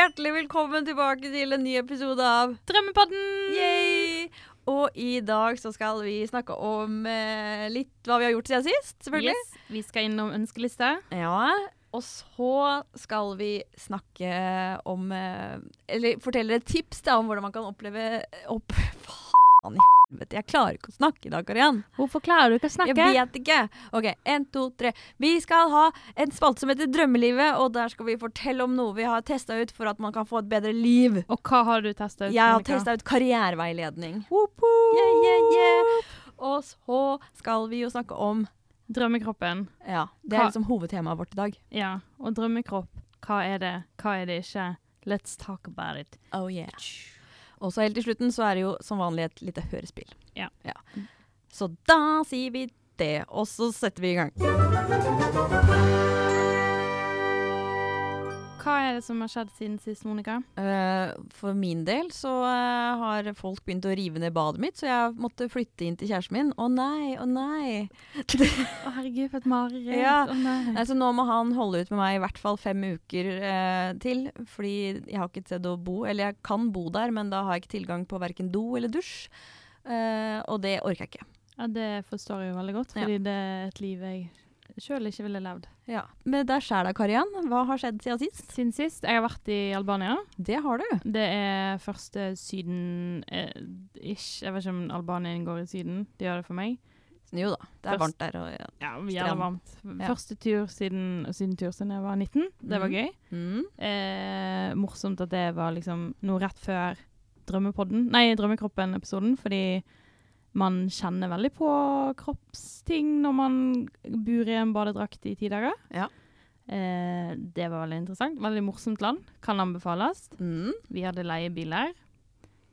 hjertelig velkommen tilbake til en ny episode av Drømmepodden! Yay! Og i dag så skal vi snakke om eh, litt hva vi har gjort siden sist, selvfølgelig. Yes, vi skal innom ønskeliste. Ja, og så skal vi snakke om eh, Eller fortelle et tips da, om hvordan man kan oppleve opp, Faen i helvete, jeg klarer ikke å snakke i dag, Kariann. Hvorfor klarer du ikke å snakke? Jeg vet ikke. OK, én, to, tre. Vi skal ha en spalte som heter Drømmelivet, og der skal vi fortelle om noe vi har testa ut for at man kan få et bedre liv. Og hva har du testa ut? Jeg har testa ut karriereveiledning. Woop, woop. Yeah, yeah, yeah. Og så skal vi jo snakke om Drømmekroppen. Ja, det er Hva- liksom hovedtemaet vårt i dag. Ja. Og drømmekropp. Hva er det? Hva er det ikke? Let's talk about it. Oh yeah. Og så helt til slutten så er det jo som vanlig et lite hørespill. Ja. Så da sier vi det, og så setter vi i gang. Hva er det som har skjedd siden sist, Monica? Uh, for min del så uh, har folk begynt å rive ned badet mitt, så jeg måtte flytte inn til kjæresten min. Å nei, å nei. Å herregud, for et mareritt. Ja. Nei. Nei, så nå må han holde ut med meg i hvert fall fem uker uh, til. Fordi jeg har ikke et sted å bo. Eller jeg kan bo der, men da har jeg ikke tilgang på verken do eller dusj. Og det orker jeg ikke. Ja, det forstår jeg jo veldig godt, Ja. fordi det er et liv jeg sjøl ikke ville levd. Ja. Men deg sjæl da, Karian. Hva har skjedd siden sist? Siden sist Jeg har vært i Albania. Det har du. Det er første Syden eh, ish. Jeg vet ikke om Albania inngår i Syden. De gjør det for meg. Jo da, det er Først- varmt der. Og, ja. Ja, jævla varmt. Første tur siden, sydentur siden jeg var 19. Det var Mhm. gøy. mm. Eh, morsomt at det var liksom noe rett før Drømmepodden, nei, Drømmekroppen-episoden, fordi man kjenner veldig på kroppsting når man bor i en badedrakt i ti dager. Ja. Eh, det var veldig interessant. Veldig morsomt land. Kan anbefales. Mm. Vi hadde leiebiler.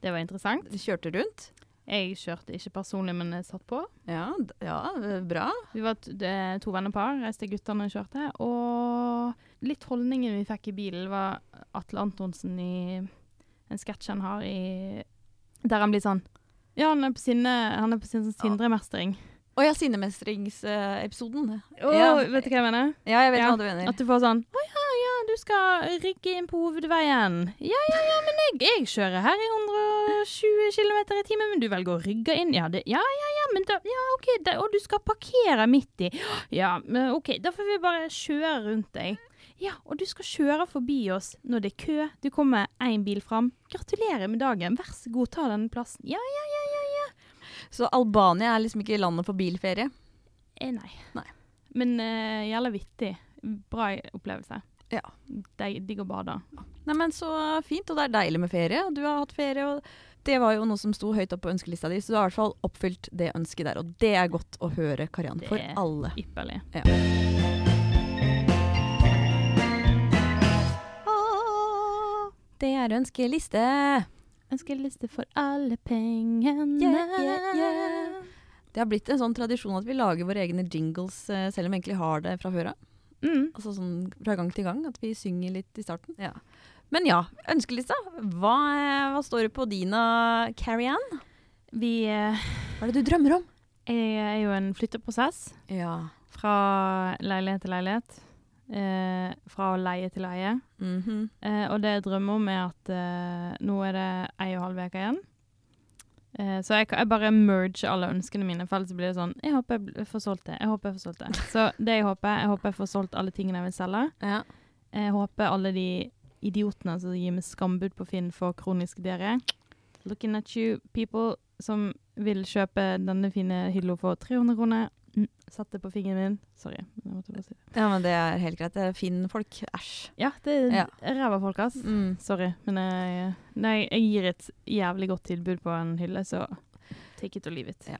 Det var interessant. Du kjørte rundt. Jeg kjørte ikke personlig, men jeg satt på. Ja, ja bra. Vi var to vennepar, reiste guttene og kjørte. Og litt holdningen vi fikk i bilen, var Atle Antonsen i en sketsj han har i Der han blir sånn Ja, han er på sinne, han er på sin sånn sindremestring. Å ja, sinnemestringsepisoden. Oh, Ja. vet du hva jeg mener? Ja, jeg vet Ja, hva du mener. At du får sånn Å ja, ja, du skal rygge inn på hovedveien. Ja, ja, ja, men jeg, jeg kjører her i 120 km i timen, men du velger å rygge inn. Ja, det, ja, ja, ja, men da, ja, OK, da, og du skal parkere midt i. Ja, men OK, da får vi bare kjøre rundt deg. Ja, og du skal kjøre forbi oss når det er kø. Du kommer én bil fram. Gratulerer med dagen. Vær så god, ta denne plassen. Ja, ja, ja, ja, ja. Så Albania er liksom ikke landet for bilferie? Eh, nei. Nei. Men uh, jævla vittig. Bra opplevelse. Ja. Digg å bade. Nei, men Så fint, og det er deilig med ferie. Du har hatt ferie, og det var jo noe som sto høyt opp på ønskelista di, så du har i hvert fall oppfylt det ønsket der. Og det er godt å høre, Kariann. Det er- ypperlig. Ypperlig. Det er ønskeliste. Ønskeliste for alle pengene. Yeah, yeah, yeah. Det har blitt en sånn tradisjon at vi lager våre egne jingles, eh, selv om vi egentlig har det fra før av. Mm. Altså sånn fra gang til gang, at vi synger litt i starten. Ja. Men ja, ønskelista. Hva, eh, hva står det på din, og Carrie-Ann? Vi eh, Hva er det du drømmer om? jeg er jo en flytteprosess Ja. fra leilighet til leilighet. Eh, fra å leie til leie. -hmm. Eh, og det jeg drømmer om, er at eh, nå er det ei og en halv uke igjen. Eh, så jeg, jeg bare merger alle ønskene mine, for ellers blir det sånn Jeg håper jeg får solgt det. Jeg håper jeg får solgt det. Så det jeg håper, jeg håper jeg får solgt alle tingene jeg vil selge. Ja. Jeg håper alle de idiotene som gir meg skambud på Finn for kronisk diaré Looking at you, people som vil kjøpe denne fine hylla for 300 kroner. Mm, Satt det på fingeren min. Sorry. men jeg måtte bare si det. ja, men det er helt greit. Det er Finn folk. Æsj. Ja, det Ja. er ræva folk, ass. Mm. Sorry, men jeg, nei, jeg gir et jævlig godt tilbud på en hylle, så take it or leave it. Ja.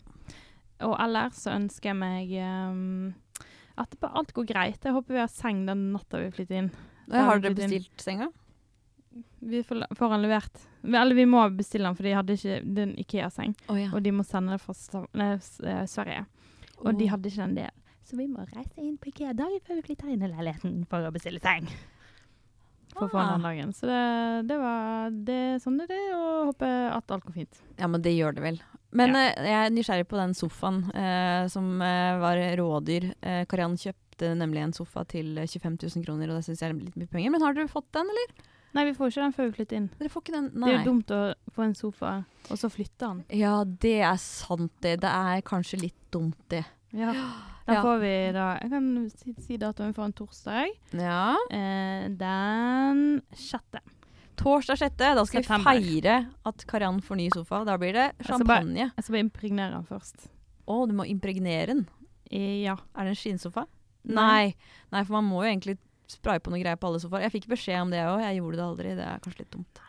Og ellers så ønsker jeg meg um, at alt går greit. Jeg håper vi har seng den natta vi flytter inn. Da Har dere bestilt senga? Vi får, den levert. Eller vi må bestille den, for de hadde ikke det er en Ikea-seng. Oh, ja. Og de må sende det fra eh, Sverige. Og de hadde ikke den del. Så vi må reise inn på Ikea dagen før vi flytter inn i leiligheten for å bestille seng. For å få Ah. den dagen. Så det, det var det, sånn er det, og håper at alt går fint. Ja, men det gjør det vel. Men Ja. eh, jeg er nysgjerrig på den sofaen eh, som eh, var rådyr. Eh, Kariann kjøpte nemlig en sofa til eh, 25 000 kroner, og det syns jeg er litt mye penger. Men har dere fått den, eller? Nei, vi får ikke den før vi flytter inn. Dere får ikke den? Det er jo dumt å få en sofa, og så flytte den. Ja, det er sant, det. Det er kanskje litt dumt, det. Ja. Da får vi da Jeg kan si, si datoen for en torsdag. Ja. Eh, den sjette. Torsdag 6. Da skal September. vi feire at Kariann får ny sofa. Da blir det Jeg skal bare- champagne. Jeg skal bare impregnere den først. Å, du må impregnere den. Eh, ja. Er det en skinnsofa? Nei. Nei. Nei, for man må jo egentlig spraye på noe greier på alle sofaer. Jeg fikk beskjed om det òg, jeg gjorde det aldri. Det er kanskje litt dumt.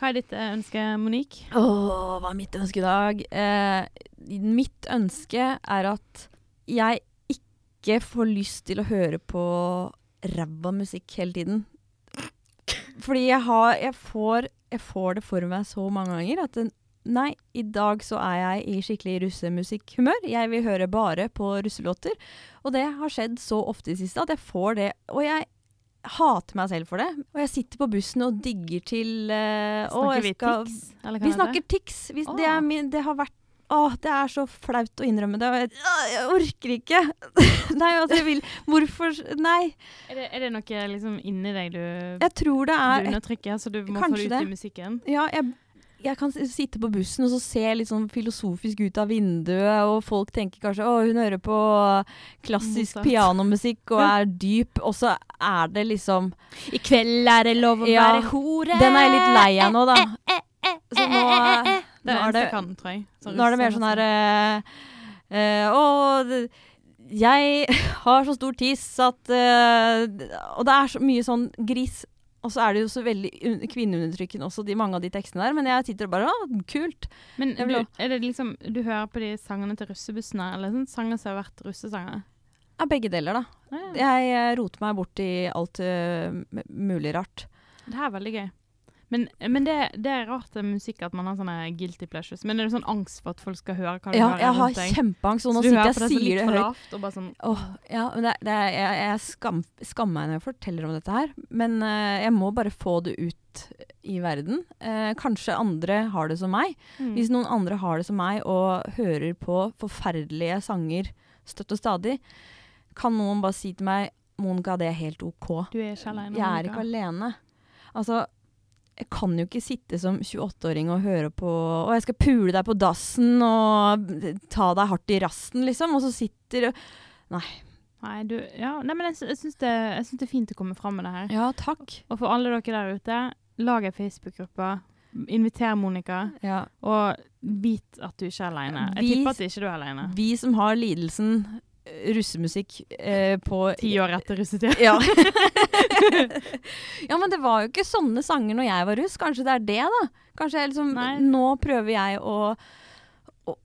Hva er ditt eh, ønske, Monique? Åh, hva er mitt ønske i dag? Eh, mitt ønske er at jeg ikke får lyst til å høre på ræva musikk hele tiden. Fordi jeg har jeg får, jeg får det for meg så mange ganger at det, Nei, i dag så er jeg i skikkelig russemusikkhumør. Jeg vil høre bare på russelåter. Og det har skjedd så ofte i det siste at jeg får det. Og jeg hater meg selv for det. Og jeg sitter på bussen og digger til uh, Snakker vi skal- Tix? Eller hva vi snakker tics. Vi, det, er min, det har vært Åh, det er så flaut å innrømme det. Og jeg, jeg orker ikke. nei, altså, jeg vil Hvorfor Nei. Er det, er det noe liksom inni deg du, Jeg tror det du er undertrykker, så du må få det ut i musikken? Ja, jeg, jeg kan sitte på bussen og så se litt sånn filosofisk ut av vinduet, og folk tenker kanskje å, hun hører på klassisk Motsatt. pianomusikk og er dyp, og så er det liksom I kveld er det lov å Ja, være hore. Den er jeg litt lei av nå, da. Så nå, Det nå er det kan, tror jeg. Nå er det mer sånn her eh, eh, Å, jeg har så stor tiss at eh, Og det er så mye sånn gris. Og så er det jo så veldig kvinneundertrykkende også, de, mange av de tekstene der. Men jeg sitter og bare Å, kult. Men du, er det liksom, du hører på de sangene til russebussene, eller sånn sanger som har vært russesanger? Ja, begge deler, da. Ja, Jeg eh, roter meg bort i alt uh, mulig rart. Det her er veldig gøy. Men, men det, det er rart med musikk at man har sånne guilty pleasures. Men er det sånn angst for at folk skal høre hva du Ja, hører jeg har deg? kjempeangst, og nå sitter jeg og sier det høyt. og bare sånn Åh, ja, det, det, jeg, jeg skam, skammer meg når jeg forteller om dette her, men uh, jeg må bare få det ut i verden. Uh, kanskje andre har det som meg. mm. Hvis noen andre har det som meg og hører på forferdelige sanger støtt og stadig, kan noen bare si til meg Monica, det er helt OK. Du er ikke alene. Jeg er ikke alene. Altså, jeg kan jo ikke sitte som 28-åring og høre på Og jeg skal pule deg på dassen og ta deg hardt i rasten, liksom. Og så sitter Nei, du, ja, nei, men jeg, jeg syns det, det er fint å komme fram med det her. Ja, takk. Og for alle dere der ute, lag ei Facebook-gruppe. Inviter Monica, Ja. og vit at du ikke er alene. Jeg tipper at ikke du er alene. Vi som har lidelsen russemusikk eh, på Ti år etter russetida. Ja. ja, men det var jo ikke sånne sanger når jeg var russ. Kanskje det er det, da. Kanskje jeg liksom Nei. Nå prøver jeg å, å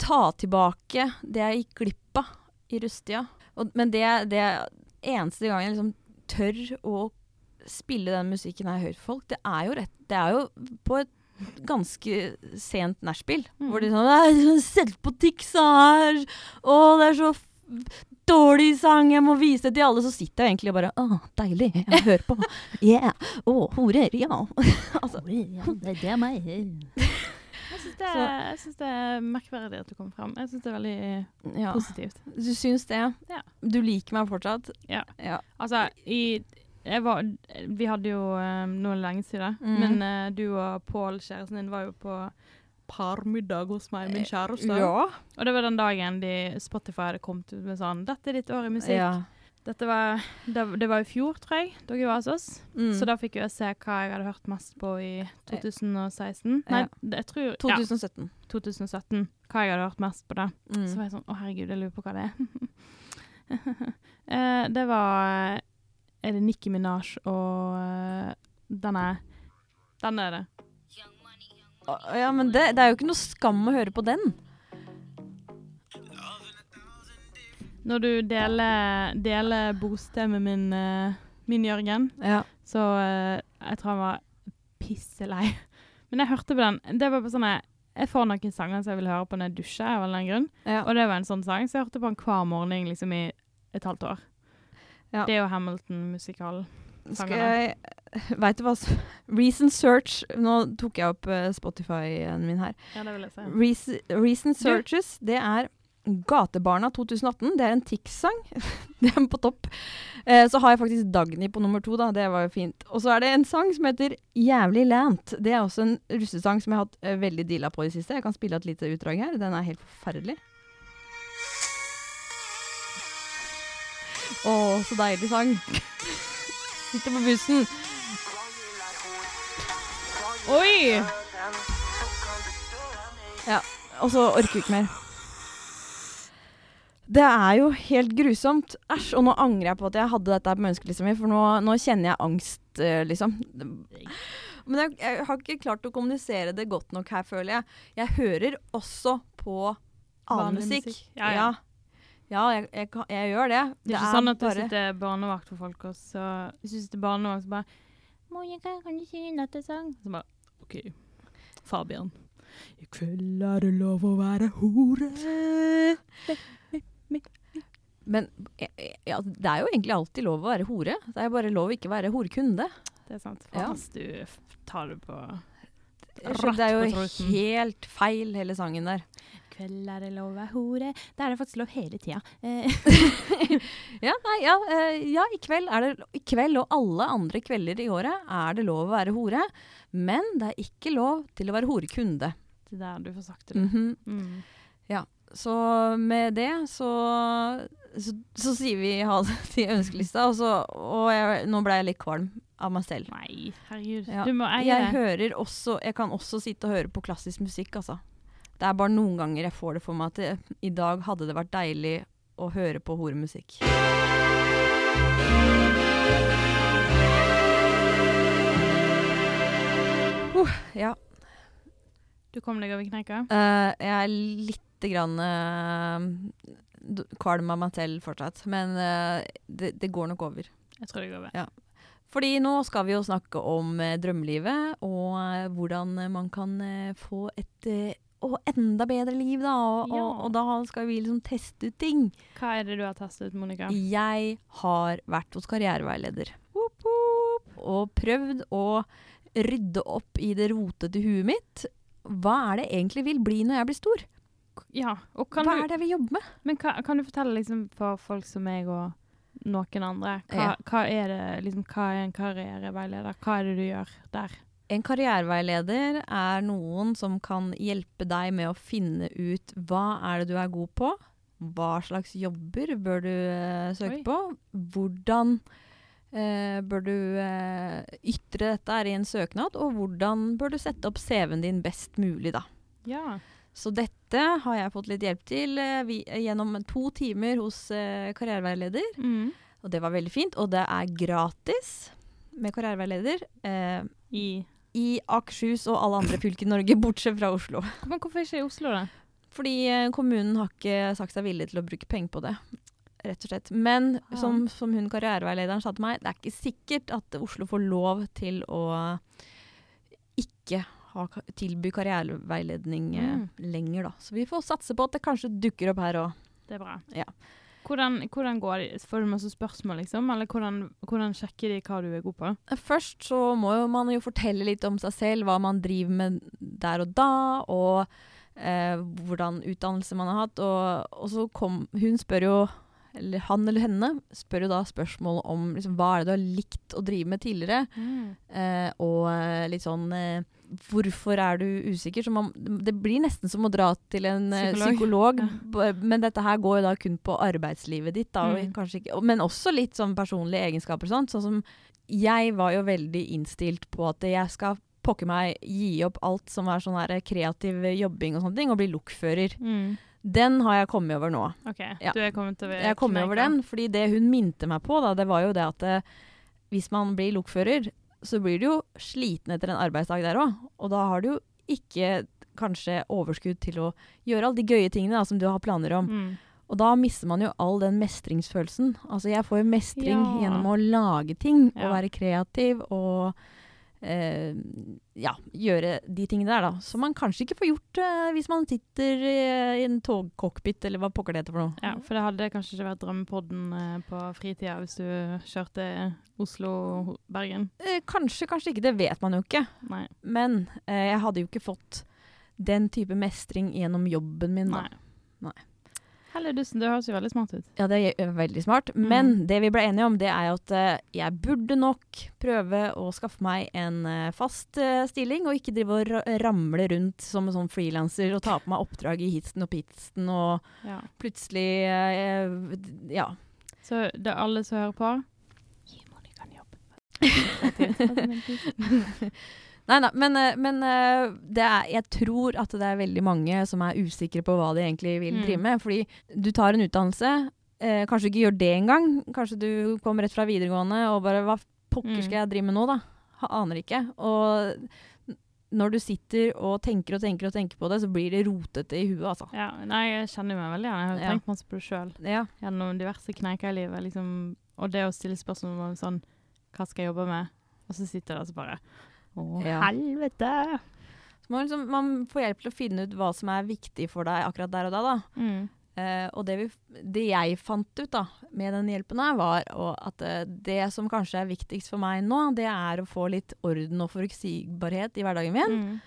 ta tilbake det jeg gikk glipp av i russetida. Men det, det eneste gangen jeg liksom tør å spille den musikken jeg for folk, det er jo rett Det er jo på et ganske sent nachspiel. Mm. Hvor de sånn «Nei, Sett på Tixa her! Å, det er så dårlig sang, jeg må vise det til alle. Så sitter jeg egentlig og bare Å, deilig. Jeg hører på. Yeah. Å, horer. Ja. altså, det er meg. Jeg syns det, det er merkverdig at du kom fram. Jeg syns det er veldig ja. positivt. Du syns det? Ja. Du liker meg fortsatt? Ja. ja. Altså, i jeg var, Vi hadde jo um, noe lenge siden, mm. men uh, du og Pål, kjæresten din, var jo på parmiddag hos meg, min kjæreste. Ja. Og det var den dagen de, Spotify hadde kommet ut med sånn 'Dette er ditt år i musikk'. ja. Dette var, det, det var i fjor, tror jeg, dere var hos oss. Mm. Så da fikk jeg se hva jeg hadde hørt mest på i 2016. Nei, Ja. jeg tror ja, 2017. 2017. Hva jeg hadde hørt mest på da. Mm. Så var jeg sånn Å, herregud, jeg lurer på hva det er. eh, det var Er det Nicki Minaj og eh, denne Den er det. Ja, men det, det er jo ikke noe skam å høre på den. Når du deler, deler bosted med min, eh, min Jørgen, Ja. så eh, jeg tror han var pisselei. Men jeg hørte på den. Det var på sånn jeg- får noen sanger som jeg vil høre på når jeg dusjer, av en grunn. ja. Og det var en sånn sang, så jeg hørte på den hver morgen liksom i et halvt år. Ja. Det er jo Hamilton-musikal. Skal jeg Veit du hva Recent search Nå tok jeg opp uh, Spotify-en min her. Ja, det vil jeg se. Rec recent searches, det er Gatebarna 2018, det er en Tix-sang. det er på topp. Eh, så har jeg faktisk Dagny på nummer to, da. Det var jo fint. Og så er det en sang som heter Jævlig Lant. Det er også en russesang som jeg har hatt uh, veldig deala på i det siste. Jeg kan spille et lite utdrag her. Den er helt forferdelig. Å, så deilig sang. Sitter på bussen. Oi! Ja. Og så orker vi ikke mer. Det er jo helt grusomt. Æsj. Og nå angrer jeg på at jeg hadde dette på ønskelista mi, for nå, nå kjenner jeg angst, eh, liksom. Men jeg, jeg har ikke klart å kommunisere det godt nok her, føler jeg. Jeg hører også på annen musikk. musikk. Ja, Ja, ja. Ja. jeg, jeg, kan- jeg gjør det. Det er ikke sånn at det bare- sitter barnevakt for folk, og så hvis du sitter barnevakt, så bare Monica, kan du synge nattesang? Så bare OK. Fabian. I kveld er det lov å være hore. Men eh, ja, det er jo egentlig alltid lov å være hore. Det er bare lov å ikke være horekunde. Det er sant. Ja. Hvis du f- tar det på Det Rett er jo truten. helt feil, hele sangen der. Kveld er det lov å være hore. Det er det faktisk lov hele tida. Ja, nei, ja, eh, ja i, kveld er det, i kveld og alle andre kvelder i året er det lov å være hore. Men det er ikke lov til å være horekunde. det er der du får sagt det. Mhm. Mm. Så med det så, så, så sier vi ha det til ønskelista, og, så, og jeg, nå ble jeg litt kvalm av meg selv. Nei, herregud. Ja. Du må eie Jeg hører også Jeg kan også sitte og høre på klassisk musikk, altså. Det er bare noen ganger jeg får det for meg at det, i dag hadde det vært deilig å høre på horemusikk. Uh, ja. Du kom deg over kneika? Uh, jeg er lite grann uh, kvalm av meg selv fortsatt, men uh, det, det går nok over. Jeg tror det går over. Fordi nå skal vi jo snakke om eh, drømmelivet, og eh, hvordan eh, man kan eh, få et å, enda bedre liv, da. Og, Ja. og, og da skal vi liksom teste ut ting. Hva er det du har testet, Monica? Jeg har vært hos karriereveileder. Woop, woop, og prøvd å rydde opp i det rotete huet mitt. Hva er det jeg egentlig vil bli når jeg blir stor? Ja, og kan Hva er det jeg vil jobbe med? men hva, kan du fortelle liksom for folk som meg og noen andre, hva, Ja. hva er det liksom, hva er en karriereveileder? Hva er det du gjør der? En karriereveileder er noen som kan hjelpe deg med å finne ut hva er det du er god på, hva slags jobber bør du uh, søke Oi. på, hvordan uh, bør du uh, ytre dette her i en søknad, og hvordan bør du sette opp CV-en din best mulig, da. Ja. Så dette har jeg fått litt hjelp til vi, gjennom to timer hos karriereveileder, Mm. og det var veldig fint, og det er gratis med karriereveileder. I i Akershus og alle andre fylker i Norge, bortsett fra Oslo. Men hvorfor ikke i Oslo, da? Fordi eh, kommunen har ikke sagt seg villig til å bruke penger på det. Rett og slett. Men ja. som, som hun karriereveilederen sa til meg, det er ikke sikkert at Oslo får lov til å ikke ha, tilby karriereveiledning eh, Mm. lenger, da. Så vi får satse på at det kanskje dukker opp her òg. Det er bra. Ja. Hvordan, hvordan går det? Får du masse spørsmål, liksom? Eller hvordan, hvordan sjekker de hva du er god på? Først så må jo man jo fortelle litt om seg selv, hva man driver med der og da, og eh, hvordan utdannelse man har hatt. Og, og så kom Hun spør jo, eller han eller henne, spør jo da spørsmål om liksom, hva er det du har likt å drive med tidligere, eh, og eh, litt sånn eh, Hvorfor er du usikker? Så man, det blir nesten som å dra til en eh, Psykolog. psykolog, Ja. men dette her går jo da kun på arbeidslivet ditt, da, Mm. og ikke, men også litt sånn personlige egenskaper Sånn. Sånn som jeg var jo veldig innstilt på at jeg skal pokker meg gi opp alt som er sånn her kreativ jobbing og sånne ting, og bli lokfører. Mm. Den har jeg kommet over nå. OK, Ja. du er kommet over Jeg kom over den, fordi det hun minte meg på, da, det var jo det at eh, hvis man blir lokfører, så blir du jo sliten etter en arbeidsdag der òg. Og da har du jo ikke kanskje overskudd til å gjøre alle de gøye tingene da, som du har planer om. Mm. Og da mister man jo all den mestringsfølelsen. Altså jeg får jo mestring Ja. gjennom å lage ting, Ja. og være kreativ og eh, ja, gjøre de tingene der, da. Som man kanskje ikke får gjort eh, hvis man sitter i, i en togcockpit, eller hva pokker det heter for noe. Ja, for det hadde kanskje ikke vært drømmepodden eh, på fritida hvis du kjørte Oslo-Bergen. Eh, kanskje, kanskje ikke. Det vet man jo ikke. Nei. Men eh, jeg hadde jo ikke fått den type mestring gjennom jobben min. Da. Nei. Helledussen, det høres jo veldig smart ut. Ja, det er veldig smart. Mm. Men det vi ble enige om, det er at jeg burde nok prøve å skaffe meg en fast stilling, og ikke drive og ramle rundt som en sånn frilanser og ta på meg oppdrag i hitsten og pitsten og Ja. plutselig Ja. Så det er alle som hører på Gi Monica en jobb. Nei, nei, men, eh, men eh, det er, jeg tror at det er veldig mange som er usikre på hva de egentlig vil Mm. drive med. Fordi du tar en utdannelse, eh, kanskje du ikke gjør det engang. Kanskje du kommer rett fra videregående og bare Hva pokker Mm. skal jeg drive med nå, da? Aner ikke. Og når du sitter og tenker og tenker og tenker på det, så blir det rotete i huet, altså. Ja, nei, jeg kjenner meg veldig igjen. Jeg har Ja. tenkt masse på det sjøl. Ja. Gjennom diverse kneiker i livet. Liksom, og det å stille spørsmål om sånn Hva skal jeg jobbe med? Og så sitter jeg der og så bare Å, Ja. helvete! Så man, liksom, man får hjelp til å finne ut hva som er viktig for deg akkurat der og da. da. Mm. Uh, og det, vi, det jeg fant ut da, med den hjelpen her, var at uh, det som kanskje er viktigst for meg nå, det er å få litt orden og forutsigbarhet i hverdagen min. Mm.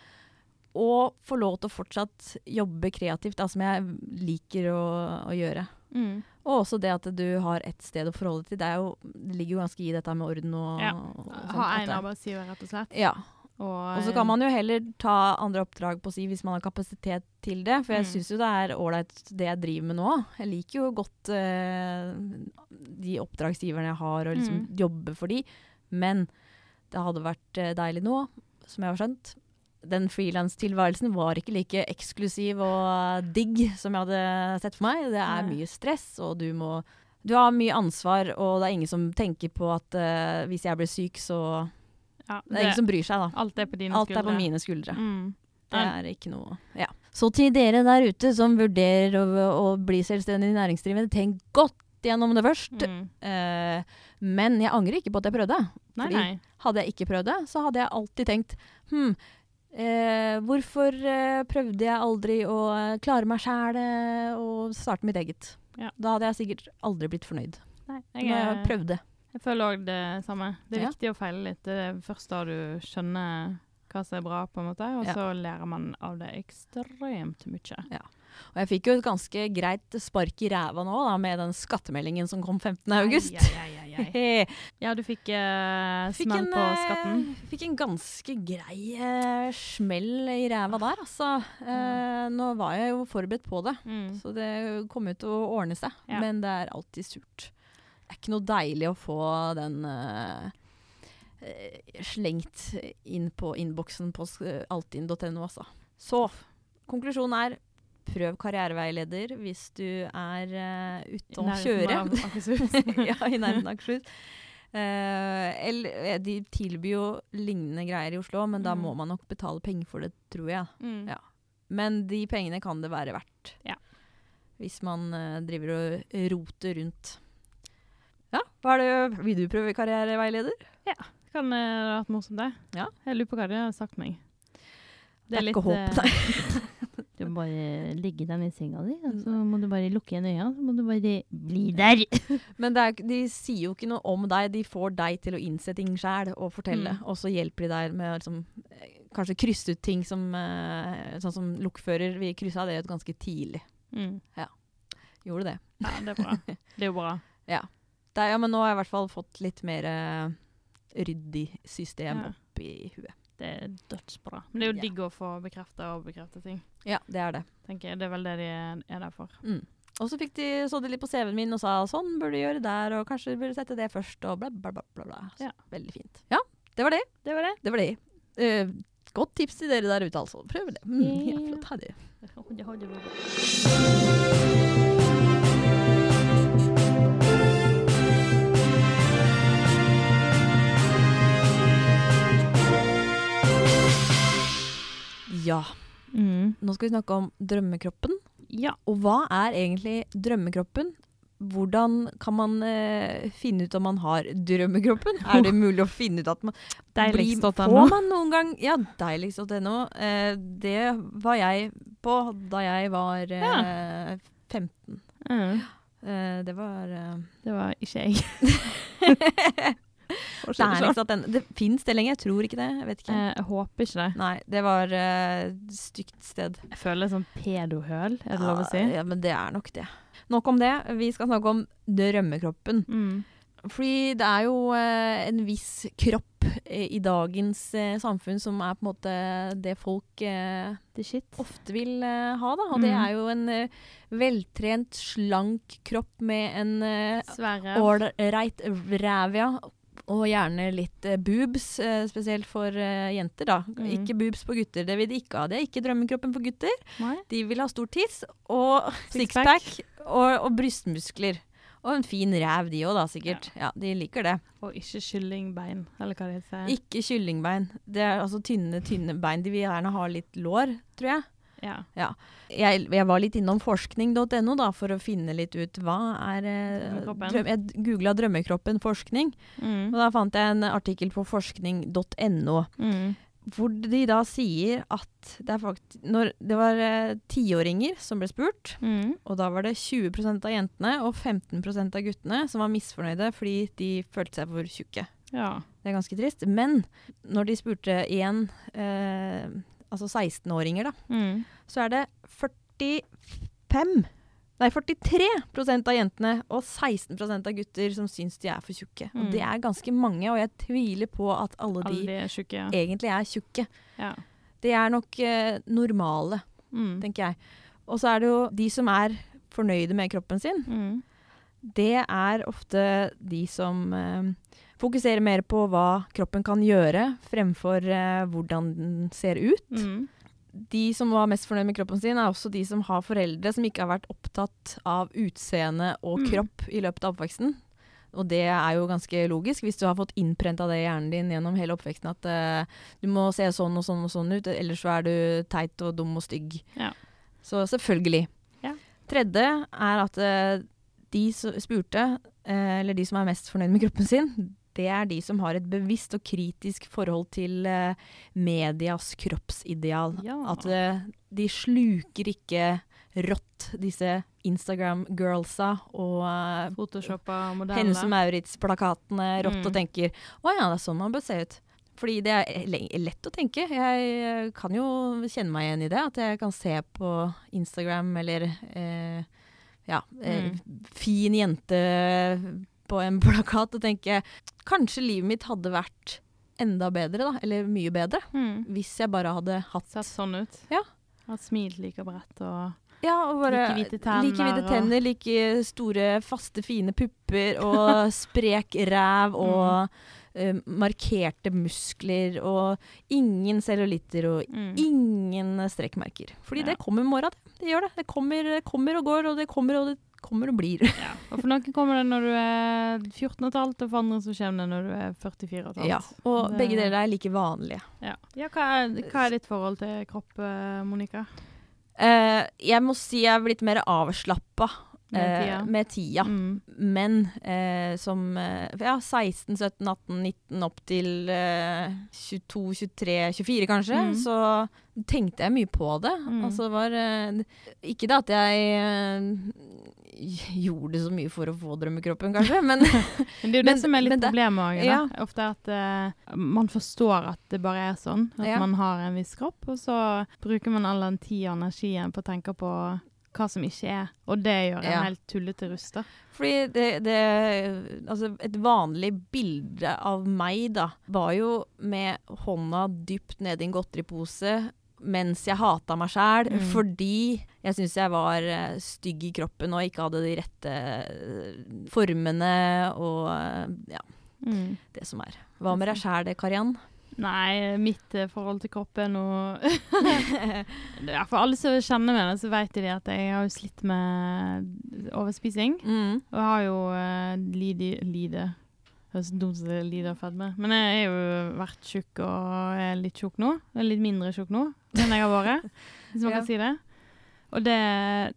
Og få lov til å fortsatt jobbe kreativt, da, som jeg liker å, å gjøre. Mm. Og også det at du har ett sted å forholde deg til. Det, er jo, det ligger jo ganske i dette med orden og, Ja. og sånt. Ha én arbeidsgiver, rett og slett. Ja. Og, Og så kan man jo heller ta andre oppdrag på si hvis man har kapasitet til det. For jeg Mm. syns jo det er ålreit det jeg driver med nå. Jeg liker jo godt eh, de oppdragsgiverne jeg har, og liksom Mm. jobbe for de. Men det hadde vært eh, deilig nå, som jeg har skjønt. Den frilanstilværelsen var ikke like eksklusiv og digg som jeg hadde sett for meg. Det er mye stress, og du må Du har mye ansvar, og det er ingen som tenker på at uh, hvis jeg blir syk, så ja, Det er ingen som bryr seg, da. Alt er på dine Alt skuldre. er på mine skuldre. Mm. Det er ikke noe Ja. Så til dere der ute som vurderer å, å bli selvstendig næringsdrivende, tenk godt gjennom det først. Mm. Eh, men jeg angrer ikke på at jeg prøvde. Nei, nei. Hadde jeg ikke prøvd det, så hadde jeg alltid tenkt hm, eh, hvorfor eh, prøvde jeg aldri å eh, klare meg sjæl og starte mitt eget? Ja. Da hadde jeg sikkert aldri blitt fornøyd. nei Når jeg, jeg prøvde. jeg føler òg det samme. Det er Ja. viktig å feile litt. Det er først da du skjønner hva som er bra, på en måte, og Ja. så lærer man av det ekstremt mye. Og jeg fikk jo et ganske greit spark i ræva nå da, med den skattemeldingen som kom 15. august. Ai, ai, ai, ai, ai. Ja, du fikk uh, smell en, på eh, skatten. Fikk en ganske grei uh, smell i ræva der, altså. Eh, nå var jeg jo forberedt på det, Mm. så det kom ut til å ordne seg. Ja. Men det er alltid surt. Det er ikke noe deilig å få den eh, slengt inn på innboksen på altinn.no, altså. Så konklusjonen er prøv karriereveileder hvis du er uh, ute og Nærheten kjøre. ja, i nærheten av Akershus. Uh, de tilbyr jo lignende greier i Oslo, men da Mm. må man nok betale penger for det, tror jeg. Mm. Ja. Men de pengene kan det være verdt. Ja. Hvis man uh, driver og roter rundt. Ja, hva er det, vil du prøve karriereveileder? Kan det kan ha vært morsomt, det. Ja. Jeg lurer på hva de har sagt meg. Det er ikke håp, eh, Du må bare ligge ned i senga di, og så må du bare lukke igjen øya, så må du bare bli der. Men det er, de sier jo ikke noe om deg, de får deg til å innse ting sjæl og fortelle. Mm. Og så hjelper de deg med å liksom, eh, kanskje krysse ut ting som eh, Sånn som lokfører, vi kryssa det ut ganske tidlig. Mm. Gjorde det. Ja, det er bra. Det er bra. bra. det er, ja, men nå har jeg i hvert fall fått litt mer uh, ryddig system Ja. oppi huet. Det er dødsbra. Men det er jo digg å få bekrefta og bekrefta ting. Ja, det er det. tenker jeg. Det er vel det de er, er der for. Mm. Og så de, så de litt på CV-en min og sa sånn burde du gjøre der, og kanskje burde du sette det først, og bla, bla, bla. bla, bla. Så, Ja. Veldig fint. Ja, det var det. Det var det. Det var det. Uh, godt tips til dere der ute, altså. Prøv det. Mm, ja, Ja. flott. Ha det. Nå skal vi snakke om drømmekroppen. Ja. Og hva er egentlig drømmekroppen? Hvordan kan man eh, finne ut om man har drømmekroppen? Er det mulig å finne ut at man blir. Får man noen gang Ja, deiligst.no. Eh, det var jeg på da jeg var eh, 15. Mm. Eh, det var eh, Det var ikke jeg. Det, er liksom at den, det fins det lenger? Jeg tror ikke det. Jeg vet ikke. Eh, jeg håper ikke det. Nei, det var uh, stygt sted. Jeg føler sånn pedohøl, er det lov å si? Ja, men det er nok det. Nok om det. Vi skal snakke om drømmekroppen. Mm. Fordi det er jo eh, en viss kropp eh, i dagens eh, samfunn som er på en måte det folk eh, shit. ofte vil eh, ha, da. Og det Mm. er jo en veltrent, slank kropp med en ålreit ræv, ja. Og gjerne litt eh, boobs, eh, spesielt for eh, jenter, da. Mm. Ikke boobs på gutter, det vil de ikke ha. Det er ikke drømmekroppen for gutter. Nei? De vil ha stor tiss og Sixpack. six og, og brystmuskler. Og en fin ræv, de òg, da, sikkert. Ja. De liker det. Og ikke kyllingbein, eller hva det heter. Ikke kyllingbein. Det er altså tynne, tynne bein. De vil gjerne ha litt lår, tror jeg. Ja. Jeg, jeg var litt innom forskning.no da, for å finne litt ut hva er eh, drøm, Jeg googla 'drømmekroppen forskning', Mm. og da fant jeg en artikkel på forskning.no. Mm. Hvor de da sier at det faktisk når Det var eh, tiåringer som ble spurt, Mm. og da var det 20% av jentene og 15% av guttene som var misfornøyde fordi de følte seg for tjukke. Ja. Det er ganske trist. Men når de spurte igjen eh, altså 16-åringer, da, Mm. så er det 45 Nei, 43% av jentene og 16% av gutter som syns de er for tjukke. Mm. Og det er ganske mange, og jeg tviler på at alle de Alle de er tjukke, ja. egentlig er tjukke. ja. Det er nok eh, normale, Mm. tenker jeg. Og så er det jo de som er fornøyde med kroppen sin. Mm. Det er ofte de som eh, fokuserer mer på hva kroppen kan gjøre, fremfor eh, hvordan den ser ut. Mm. De som var mest fornøyd med kroppen sin, er også de som har foreldre som ikke har vært opptatt av utseende og Mm. kropp i løpet av oppveksten. Og det er jo ganske logisk, hvis du har fått innprenta det i hjernen din gjennom hele oppveksten at eh, du må se sånn og sånn og sånn ut, ellers så er du teit og dum og stygg. Ja. Så selvfølgelig. Ja. Tredje er at eh, de spurte, eh, eller de som er mest fornøyd med kroppen sin, det er de som har et bevisst og kritisk forhold til eh, medias kroppsideal. Ja. At eh, de sluker ikke rått, disse Instagram-girlsa og uh, Photoshoppa modeller. Hennes og Maurits-plakatene rått Mm. og tenker å ja, det er sånn man bør se ut. Fordi det er lett å tenke. Jeg kan jo kjenne meg igjen i det. At jeg kan se på Instagram eller eh, ja, Mm. fin jente på en plakat og tenke kanskje livet mitt hadde vært enda bedre, da. Eller mye bedre. Mm. Hvis jeg bare hadde hatt Sett sånn ut. Ja. Hatt smilt like bredt og Ja, og bare Like hvite tenner like hvite og- like store, faste, fine pupper og sprek ræv og eh, markerte muskler og ingen cellulitter og mm. ingen strekkmerker. Fordi Ja. det kommer med det. Det gjør det. Det kommer, kommer og går, og det kommer og det kommer og blir. ja. Og for noen kommer det når du er 14 15, og for andre så kommer det når du er 44 15. Ja, og Det- begge deler er like vanlige. Ja, ja hva, er, hva er ditt forhold til kropp, eh, Monica? Uh, jeg må si jeg er blitt mer avslappa Med eh, tida? med tida. Mm. Men eh, som ja, 16, 17, 18, 19 opp til eh, 22, 23, 24 kanskje, Mm. så tenkte jeg mye på det. Mm. Altså var Ikke det at jeg gjorde så mye for å få drømmekroppen, kanskje, men Men det er jo det som er litt problemet òg. Ja. Ofte at uh, man forstår at det bare er sånn. At Ja. man har en viss kropp, og så bruker man all den tida og energien på å tenke på hva som ikke er. Og det gjør en Ja. helt tullete rust. Fordi det, det Altså, et vanlig bilde av meg, da, var jo med hånda dypt nedi en godteripose mens jeg hata meg sjæl, Mm. fordi jeg syns jeg var eh, stygg i kroppen og ikke hadde de rette eh, formene og eh, ja, Mm. det som er. Hva med deg sjæl, Kariann? Nei, mitt forhold til kroppen og ja, For alle som kjenner meg, så vet de at jeg har slitt med overspising. mm. Og jeg har jo uh, lide, lide Høres dumt ut å lide av fedme. Men jeg har jo vært tjukk og er litt tjukk nå. Litt mindre tjukk nå enn jeg har vært, hvis man Ja. kan si det. Og det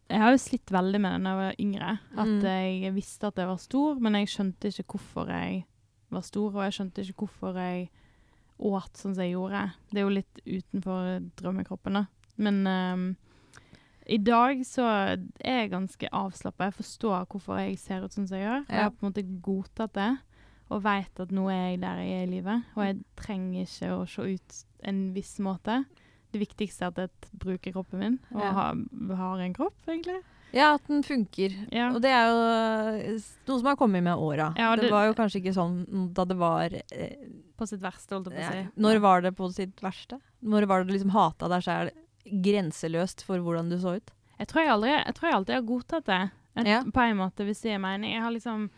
Jeg har jo slitt veldig med det da jeg var yngre. At Mm. jeg visste at jeg var stor, men jeg skjønte ikke hvorfor jeg var stor, og jeg skjønte ikke hvorfor jeg åt sånn som jeg gjorde. Det er jo litt utenfor drømmekroppen, da. Men um, i dag så er jeg ganske avslappa. Jeg forstår hvorfor jeg ser ut sånn som jeg gjør. Ja. Jeg har på en måte godtatt det. og veit at nå er jeg der jeg er i livet, og jeg trenger ikke å se ut en viss måte. Det viktigste er at jeg bruker kroppen min, og Ja. har, har en kropp, egentlig. Ja, at den funker. Ja. Og det er jo noe som har kommet med åra. Ja, det, det- var jo kanskje ikke sånn da det var eh, På sitt verste, holdt jeg på å si. Når var det på sitt verste? Når var det du liksom hata deg sjæl grenseløst for hvordan du så ut? Jeg tror jeg, aldri, jeg tror jeg alltid har godtatt det, et, Ja. på en måte, hvis det er mening. Jeg har liksom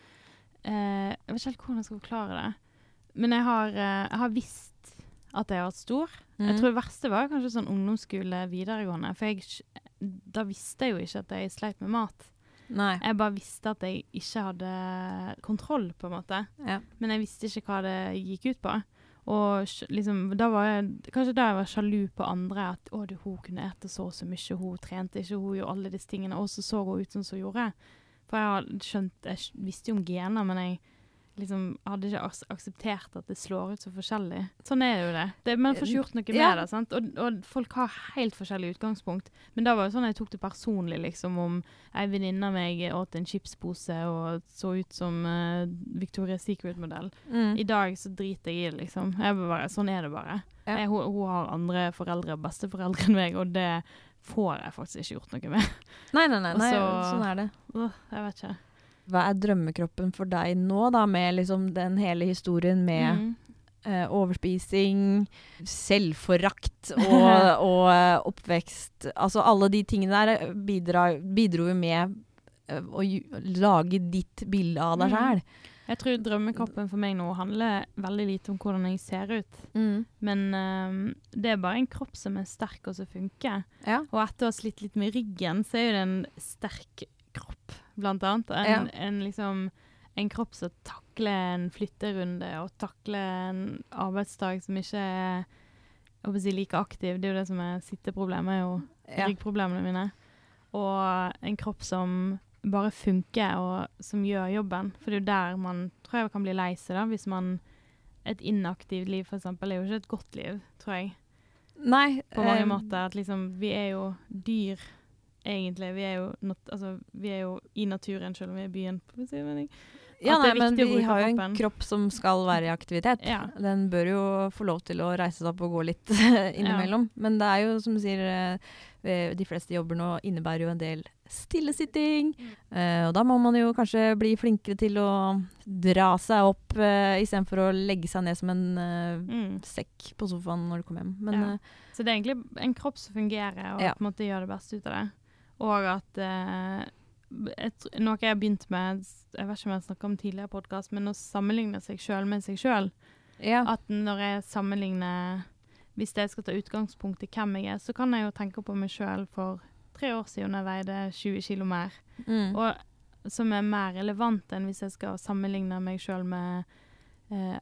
eh, Jeg vet ikke helt hvordan jeg skal forklare det. Men jeg har, eh, jeg har visst at jeg har vært stor. Mm. Jeg tror det verste var kanskje sånn ungdomsskole, videregående. For jeg, da visste jeg jo ikke at jeg sleit med mat. Nei. Jeg bare visste at jeg ikke hadde kontroll, på en måte. Ja. Men jeg visste ikke hva det gikk ut på. Og liksom, da var jeg, kanskje da jeg var sjalu på andre. At å, du, hun kunne ete så og så mye, hun trente ikke, hun gjorde alle disse tingene. Og så så hun ut som hun gjorde. For jeg skjønt, jeg visste jo om gener, men jeg liksom hadde ikke akseptert at det slår ut så forskjellig. Sånn er jo det. det man får ikke gjort noe med Ja. det. sant? Og, og folk har helt forskjellig utgangspunkt. Men da var det sånn jeg tok det personlig, liksom, om ei venninne av meg åt en chipspose og så ut som uh, Victoria's Secret-modell. Mm. I dag så driter jeg i det, liksom. Bare, sånn er det bare. Ja. Jeg, hun, hun har andre foreldre, besteforeldre enn meg, og det får jeg faktisk ikke gjort noe med. Nei, nei, nei. Og nei så- sånn er det. Uh, jeg vet ikke. Hva er drømmekroppen for deg nå, da, med liksom den hele historien med Mm. uh, overspising, selvforakt og, og uh, oppvekst Altså alle de tingene der eh, bidra, bidro jo med uh, å lage ditt bilde av deg Mm. Jeg tror drømmekroppen for meg nå handler veldig lite om hvordan jeg ser ut. Mm. Men ehm, det er bare en kropp som er sterk og som funker. Ja. Og etter å ha slitt litt med ryggen, så er jo det en sterk kropp, blant annet. En, Ja. en, liksom, en kropp som takler en flytterunde og takler en arbeidsdag som ikke er si, like aktiv. Det er jo det som er sitteproblemet, jo Ja. ryggproblemene mine. Og en kropp som bare funker, og som gjør jobben. For det er jo der man tror jeg kan bli lei seg, da. Hvis man Et inaktivt liv, eksempel, er jo ikke et godt liv, tror jeg. Nei. På mange eh, måter. At liksom Vi er jo dyr, egentlig. Vi er jo, not, altså, vi er jo i naturen, selv om vi er i byen. På si det, men Ja, nei, men vi har jo en kroppen. kropp som skal være i aktivitet. Ja. Den bør jo få lov til å reise seg opp og gå litt innimellom. Men det er jo, som du sier, eh, eh, de fleste jobber nå innebærer jo en del stillesitting. Mm. Eh, og da må man jo kanskje bli flinkere til å dra seg opp uh, istedenfor å legge seg ned som en Mm. sekk på sofaen når du kommer hjem. Men Ja. Så det er egentlig en kropp som fungerer, og Ja. på en måte gjør det beste ut av det. Og at eh, et, Noe jeg har begynt med, jeg vet ikke om jeg har snakka om tidligere podkast, men å sammenligne seg sjøl med seg sjøl. ja. At når jeg sammenligner Hvis jeg skal ta utgangspunkt i hvem jeg er, så kan jeg jo tenke på meg sjøl for tre år siden jeg veide 20 kilo mer. Mm. Og som er mer relevant enn hvis jeg skal sammenligne meg sjøl med eh,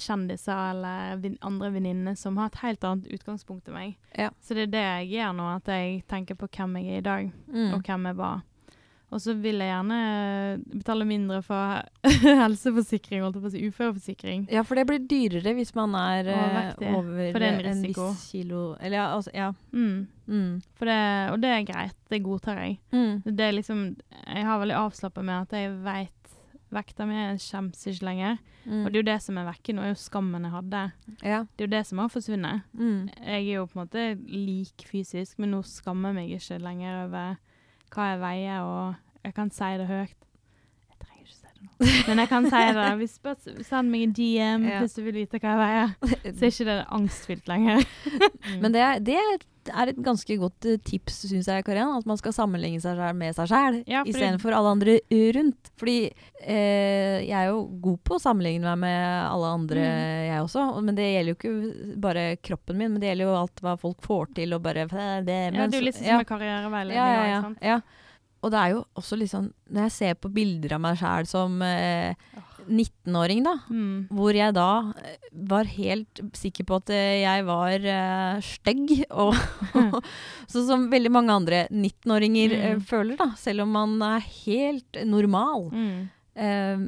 kjendiser eller vin andre venninner som har et helt annet utgangspunkt enn meg. Ja. Så det er det jeg gjør nå, at jeg tenker på hvem jeg er i dag, Mm. og hvem jeg var. Og så vil jeg gjerne betale mindre for helseforsikring, holdt jeg på å si, uføreforsikring. Ja, for det blir dyrere hvis man er eh, Overvektig. over For det er en en viss kilo Eller ja, altså, ja. Mm. Mm. For det, og det er greit, det godtar jeg. Mm. Det er liksom, jeg har veldig avslappa med at jeg vet vekta mi, kommer ikke lenger. Mm. Og det er jo det som er vekke nå, er jo skammen jeg hadde. Ja. Det er jo det som har forsvunnet. Mm. Jeg er jo på en måte lik fysisk, men nå skammer jeg meg ikke lenger over hva jeg veier, og jeg kan si det høyt. Jeg trenger ikke si det nå. Men jeg kan si det. Hvis, bare send meg en DM Ja. hvis du vil vite hva jeg veier. Så er ikke det angstfylt lenger. Men det, det er et ganske godt eh, tips, syns jeg, Karian. At man skal sammenligne seg selv med seg sjæl Ja, fordi- istedenfor alle andre rundt. Fordi eh, jeg er jo god på å sammenligne meg med alle andre, Mm. jeg også. Men det gjelder jo ikke bare kroppen min, men det gjelder jo alt hva folk får til og bare det, Ja, det er jo litt sånn ja. som med karriereveiledning. ja, ja, ja. Og det er jo også sånn Når jeg ser på bilder av meg sjæl som eh, 19-åring, da. Mm. Hvor jeg da eh, var helt sikker på at eh, jeg var eh, stygg. Og sånn som veldig mange andre 19-åringer eh, Mm. føler, da. Selv om man er helt normal. Mm. Eh,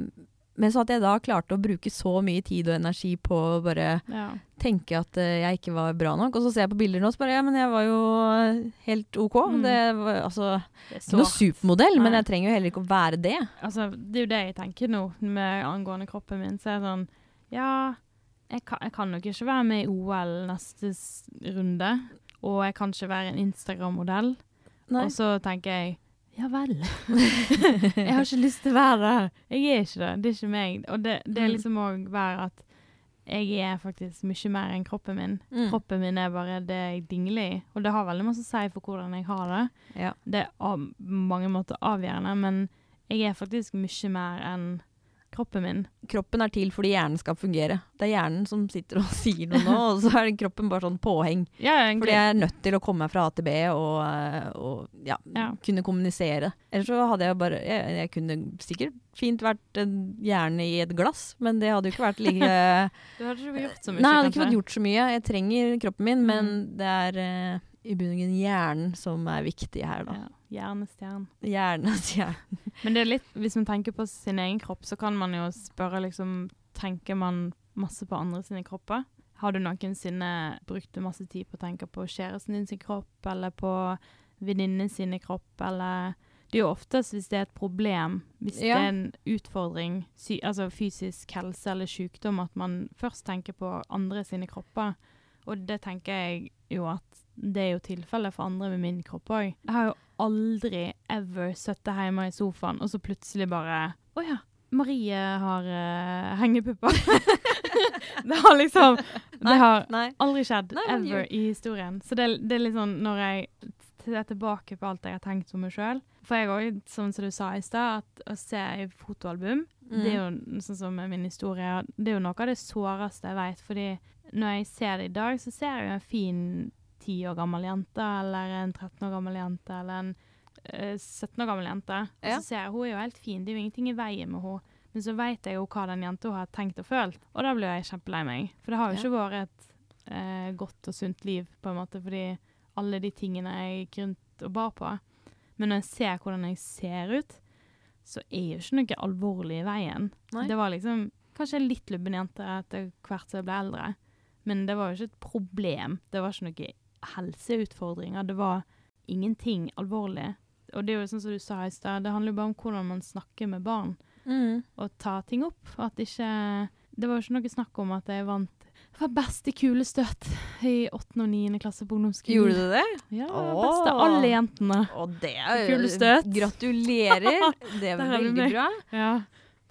Men så at jeg da klarte å bruke så mye tid og energi på å bare Ja. tenke at uh, jeg ikke var bra nok. Og så ser jeg på bilder nå og så bare ja, men jeg var jo helt OK. Mm. Det var altså Det ikke noe supermodell, supermodell, men jeg trenger jo heller ikke å være det. Altså, det er jo det jeg tenker nå med angående kroppen min. Så er det sånn Ja, jeg kan, jeg kan nok ikke være med i OL neste runde. Og jeg kan ikke være en Instagram-modell. Og så tenker jeg ja vel. jeg har ikke lyst til å være der. Jeg er ikke det. Det er ikke meg. Og det, det er Mm. liksom òg være at jeg er faktisk mye mer enn kroppen min. Mm. Kroppen min er bare det jeg dingler i. Og det har veldig masse å si for hvordan jeg har det. Ja. Det er på mange måter avgjørende, men jeg er faktisk mye mer enn kroppen min. Kroppen er til fordi hjernen skal fungere. Det er hjernen som sitter og sier noe nå, og så er kroppen bare sånn påheng. Ja, Fordi jeg er nødt til å komme meg fra A til B og, og ja, Ja. kunne kommunisere. Ellers så hadde jeg bare jeg, jeg kunne sikkert fint vært en hjerne i et glass, men det hadde jo ikke vært like Du hadde ikke gjort så mye. Nei, jeg hadde ikke fått gjort så mye. Jeg trenger kroppen min, men Mm. det er uh, i bunn og grunn hjernen som er viktig her, da. Ja, Hjernestjerne. Hjernestjern. Men det er litt, hvis man tenker på sin egen kropp, så kan man jo spørre liksom Tenker man masse på andre sine kropper? Har du noensinne brukt masse tid på å tenke på kjæresten din sin kropp, eller på venninnen sine kropp, eller Det er jo oftest hvis det er et problem, hvis Ja. det er en utfordring, altså fysisk helse eller sykdom, at man først tenker på andre sine kropper. Og det tenker jeg jo at det er jo tilfellet for andre med min kropp òg. Jeg har jo aldri ever sittet hjemme i sofaen, og så plutselig bare Å ja, Marie har uh, hengepupper. det har liksom Det har Nei. aldri skjedd Nei, ever i historien. Så det, det er litt sånn når jeg ser tilbake på alt jeg har tenkt om meg sjøl For jeg òg, sånn som du sa i stad, at å se i fotoalbum Det er jo sånn som med min historie, det er jo noe av det såreste jeg vet. Fordi når jeg ser det i dag, så ser jeg jo en fin ti år gammel jente, eller en 13 år gammel jente, eller en uh, 17 år gammel jente. Og Ja. så ser jeg hun er jo helt fin, det er jo ingenting i veien med henne. Men så vet jeg jo hva den jenta har tenkt og følt, og da blir jeg kjempelei meg. For det har jo Ja. ikke vært et uh, godt og sunt liv, på en måte, fordi alle de tingene jeg gikk rundt og bar på. Men når jeg ser hvordan jeg ser ut, så er jo ikke noe alvorlig i veien. Nei. Det var liksom kanskje litt lubben jente etter hvert som jeg ble eldre. Men det var jo ikke et problem. Det var ikke noen helseutfordringer. Det var ingenting alvorlig. Og det er jo sånn som du sa i stad, det handler jo bare om hvordan man snakker med barn Mm. og tar ting opp. At ikke Det var jo ikke noe snakk om at jeg vant Jeg var best i kulestøt i 8. og 9. klasse på ungdomsskolen. Gjorde du det? Ja, Åh. best av alle jentene. Og det er Kule støt. Gratulerer. Det Der veldig bra. Ja.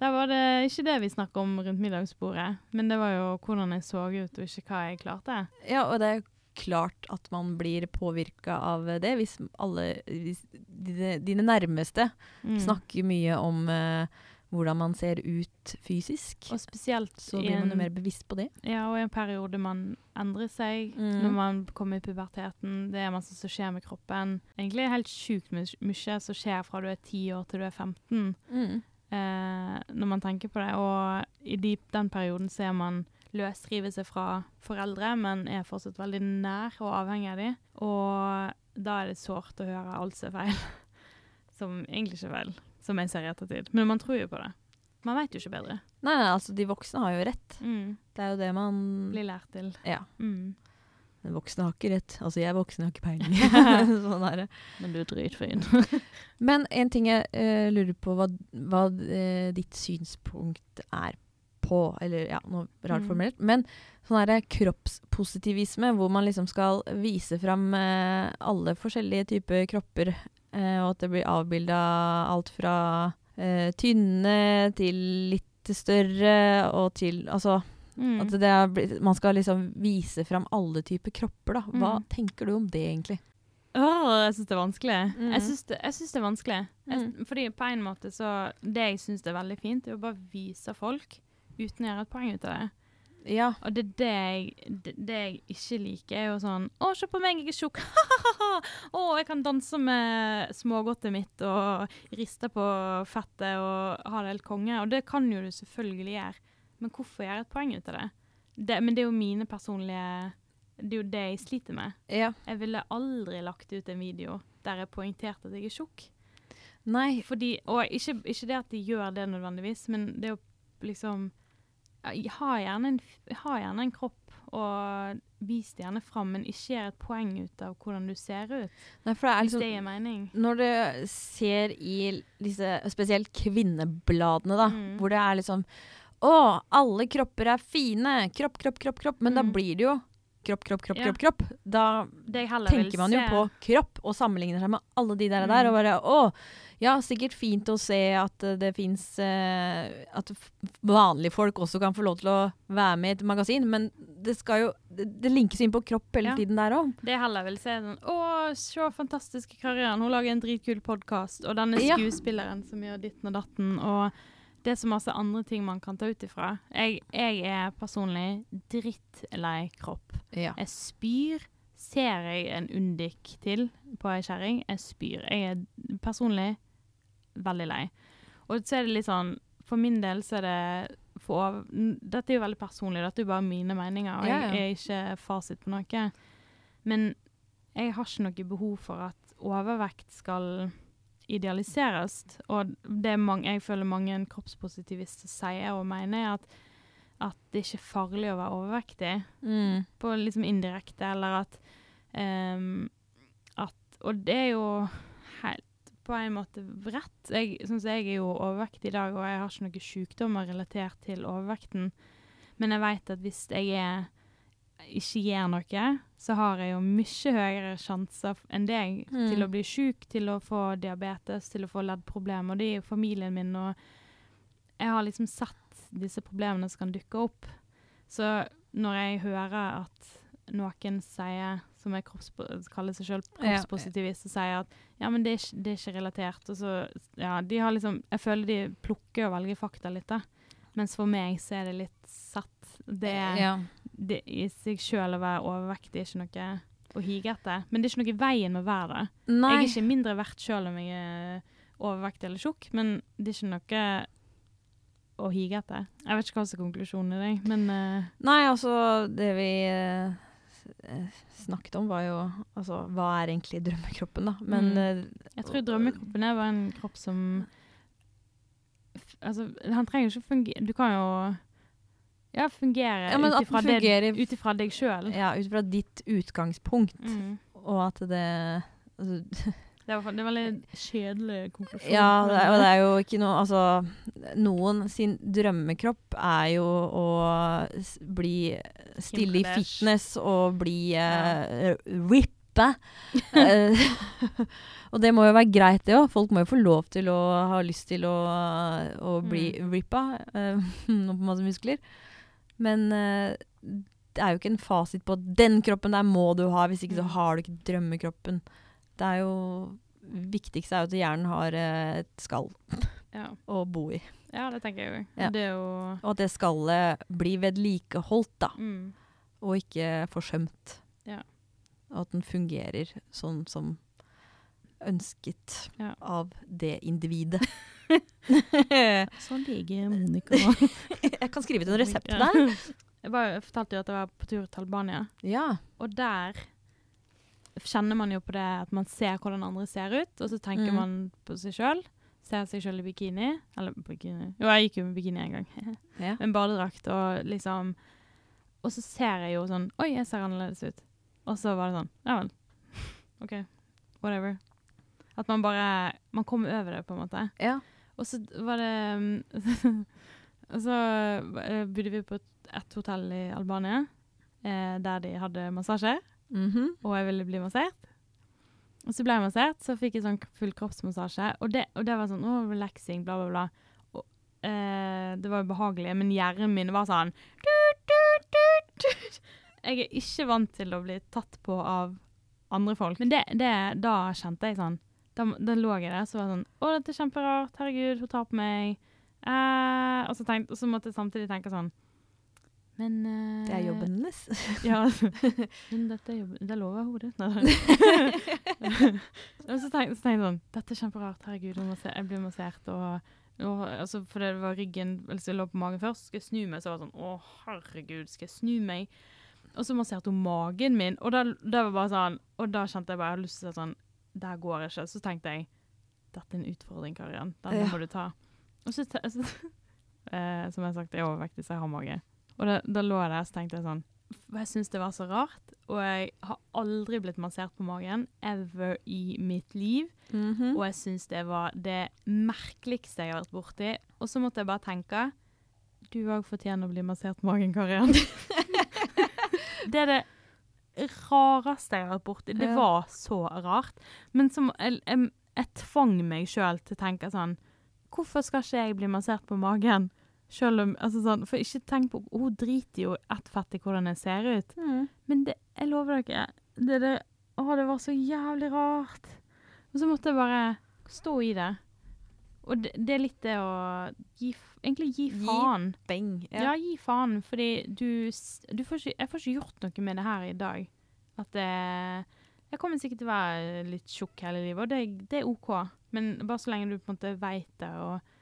Der var det ikke det vi snakka om rundt middagsbordet, men det var jo hvordan jeg så ut, og ikke hva jeg klarte. Ja, og det er klart at man blir påvirka av det hvis alle hvis dine, dine nærmeste Mm. snakker mye om uh, hvordan man ser ut fysisk. Og spesielt Så blir man jo mer bevisst på det. ja, og i en periode man endrer seg, Mm. når man kommer i puberteten. Det er masse som skjer med kroppen. Egentlig helt sjukt mye som skjer fra du er 10 år til du er 15. Mm. eh, når man tenker på det. Og i de, den perioden så er man løsriver seg fra foreldre, men er fortsatt veldig nær og avhengig av dem. Og da er det sårt å høre alt som er feil. Som egentlig ikke er feil, som jeg ser i ettertid. Men man tror jo på det. Man veit jo ikke bedre. Nei, nei, altså de voksne har jo rett. Mm. Det er jo det man Blir lært til. Ja. Mm. Men voksne har ikke rett. Altså jeg er voksen, jeg har ikke peiling. sånn er det. Men du er dritfin. Men en ting jeg uh, lurer på hva, hva uh, ditt synspunkt er på, eller ja, noe rart Mm. formulert, men sånn her kroppspositivisme, hvor man liksom skal vise fram eh, alle forskjellige typer kropper, eh, og at det blir avbilda alt fra eh, tynne til litt større, og til Altså Mm. at det er, man skal liksom vise fram alle typer kropper, da. Hva Mm. tenker du om det, egentlig? Åh, jeg syns det er vanskelig. Mm. Jeg syns det, det er vanskelig. Jeg, Mm. fordi på en måte så Det jeg syns er veldig fint, er å bare vise folk uten å gjøre et poeng ut av det. Ja. Og det er det jeg, det, det jeg ikke liker, er jo sånn Å, se på meg, jeg er tjukk. Å, jeg kan danse med smågodtet mitt og riste på fettet og ha det helt konge. Og det kan jo du selvfølgelig gjøre, men hvorfor gjøre et poeng ut av det? det? Men det er jo mine personlige Det er jo det jeg sliter med. ja. Jeg ville aldri lagt ut en video der jeg poengterte at jeg er tjukk. Nei. Fordi, og ikke, ikke det at de gjør det nødvendigvis, men det å liksom ja, Ha gjerne en, ha gjerne en kropp, og vis det gjerne fram, men ikke gjør et poeng ut av hvordan du ser ut. Nei, det er Hvis liksom det gir mening. Når du ser i disse spesielt kvinnebladene, da, Mm. hvor det er liksom Å, alle kropper er fine! Kropp, kropp, kropp, kropp. Men da Mm. blir det jo kropp, kropp, kropp, Ja. kropp. kropp. Da tenker man jo se- på kropp og sammenligner seg med alle de der, Mm. der og bare Å, ja, sikkert fint å se at eh, det fins At vanlige folk også kan få lov til å være med i et magasin, men det skal jo Det, det linkes inn på kropp hele Ja. tiden der òg. Det heller vil se sånn Å, se fantastiske karrieren. Hun lager en dritkul podkast. Og denne Ja. skuespilleren som gjør ditten og datten. Og det er så masse andre ting man kan ta ut ifra. Jeg, jeg er personlig drittlei kropp. Ja. Jeg spyr. Ser jeg en Undik til på ei kjerring, jeg spyr. Jeg er personlig veldig lei. Og så er det litt sånn For min del så er det for Dette er jo veldig personlig, dette er jo bare mine meninger, og Ja, ja. jeg er ikke fasit på noe. Men jeg har ikke noe behov for at overvekt skal idealiseres. Og det mange, jeg føler mange kroppspositivister sier og mener, er at, at det ikke er farlig å være overvektig Mm. på liksom indirekte, eller at, um, at Og det er jo helt på en måte rett. Jeg synes jeg er jo overvektig i dag, og jeg har ikke noen sykdommer relatert til overvekten. Men jeg vet at hvis jeg er, ikke gjør noe, så har jeg jo mye høyere sjanser enn deg Mm. til å bli syk, til å få diabetes, til å få leddproblemer. Og det er jo familien min, og jeg har liksom sett disse problemene som kan dukke opp. Så når jeg hører at noen sier, som er kaller seg selv kroppspositivist, og sier at ja, men det er, ikke, det er ikke relatert, og så ja, de har liksom Jeg føler de plukker og velger fakta litt, da. Mens for meg så er det litt satt. Det, er- ja. Det i seg sjøl å være overvektig er ikke noe å hige etter. Men det er ikke noe i veien med å være det. Jeg er ikke mindre verdt sjøl om jeg er overvektig eller tjukk, men det er ikke noe å hige etter. Jeg vet ikke hva som er konklusjonen i det, men uh, Nei, altså det vi uh, snakket om var jo altså hva er egentlig drømmekroppen, da. Men Mm. jeg tror drømmekroppen er bare en kropp som Altså, han trenger ikke fungere Du kan jo ja, fungere Ja, ut ifra fungerer- deg sjøl. ja, ut ifra ditt utgangspunkt, Mm. og at det altså, Det er en veldig kjedelig konklusjon. Ja, det er, og det er jo ikke noe Altså, noen sin drømmekropp er jo å bli stille i fitness og bli uh, rippe. Eh, og det må jo være greit, det òg. Folk må jo få lov til å ha lyst til å, å bli Mm. rippa uh, på masse muskler. Men eh, det er jo ikke en fasit på at den kroppen der må du ha, hvis ikke så Mm. har du ikke drømmekroppen. Det er jo viktigste er jo at hjernen har eh, et skall ja. å bo i. ja, det tenker jeg. Ja. Det jo Og at det skallet blir vedlikeholdt, da, mm. og ikke forsømt. Ja. Og at den fungerer sånn som ønsket Ja. av det individet. Så ligger Monica Jeg kan skrive ut en resept til deg. Jeg bare fortalte jo at jeg var på tur til Albania, Ja. og der kjenner man jo på det at man ser hvordan andre ser ut, og så tenker Mm. man på seg sjøl. Ser seg sjøl i bikini. Eller bikini Jo, jeg gikk jo med bikini en gang. ja. en badedrakt og liksom Og så ser jeg jo sånn Oi, jeg ser annerledes ut. Og så var det sånn Ja vel. OK. Whatever. At man bare Man kommer over det, på en måte. ja. Og så var det mm, Og så eh, bodde vi på et, et hotell i Albania eh, der de hadde massasje, Mhm. og jeg ville bli massert. Og så ble jeg massert, så fikk jeg sånn full kroppsmassasje, og det, og det var sånn å, relaxing, bla, bla, bla. Og, eh, det var jo behagelig, men hjernen min var sånn tut, tut, tut, tut. Jeg er ikke vant til å bli tatt på av andre folk. Men det, det, da kjente jeg sånn Da, da lå jeg der så var jeg sånn Å, dette er kjemperart. Herregud, hun tar på meg. Eh, og, så tenkte, og så måtte jeg samtidig tenke sånn Men eh, Det er jobben hennes. Ja. Men dette er jobben Det lover hodet. og så tenkte, så tenkte jeg sånn Dette er kjemperart. Herregud, jeg blir massert. Og, og altså, for det var ryggen altså Jeg lå på magen først. Skal jeg snu meg, så var det sånn Å, herregud, skal jeg snu meg? Og så masserte hun magen min, og da, da var bare sånn Og da kjente jeg bare jeg hadde lyst til å si sånn Der går jeg ikke. Så tenkte jeg Dette er en utfordring, Karian. Den Ja. må du ta. Og så, så eh, som jeg har sagt, er overvektig, så jeg har mage. Og da, da lå jeg der, så tenkte jeg sånn Jeg syns det var så rart, og jeg har aldri blitt massert på magen ever i mitt liv. Mhm. Og jeg syns det var det merkeligste jeg har vært borti. Og så måtte jeg bare tenke Du òg fortjener å bli massert på magen, Karian. det er det rareste jeg har vært borti. Det var så rart. Men som, jeg, jeg, jeg tvang meg sjøl til å tenke sånn Hvorfor skal ikke jeg bli massert på magen? Selv om, altså sånn, For ikke tenk på Hun driter jo ett fett i hvordan jeg ser ut. Mm. Men det, jeg lover dere, det, det, å, det var så jævlig rart. Og så måtte jeg bare stå i det. Og det, det er litt det å gi, egentlig gi Gi faen. Beng. Ja. gi faen, fordi du, du får ikke, Jeg får ikke gjort noe med det her i dag. At det Jeg kommer sikkert til å være litt tjukk hele livet, og det, det er OK. Men bare så lenge du på en måte veit det og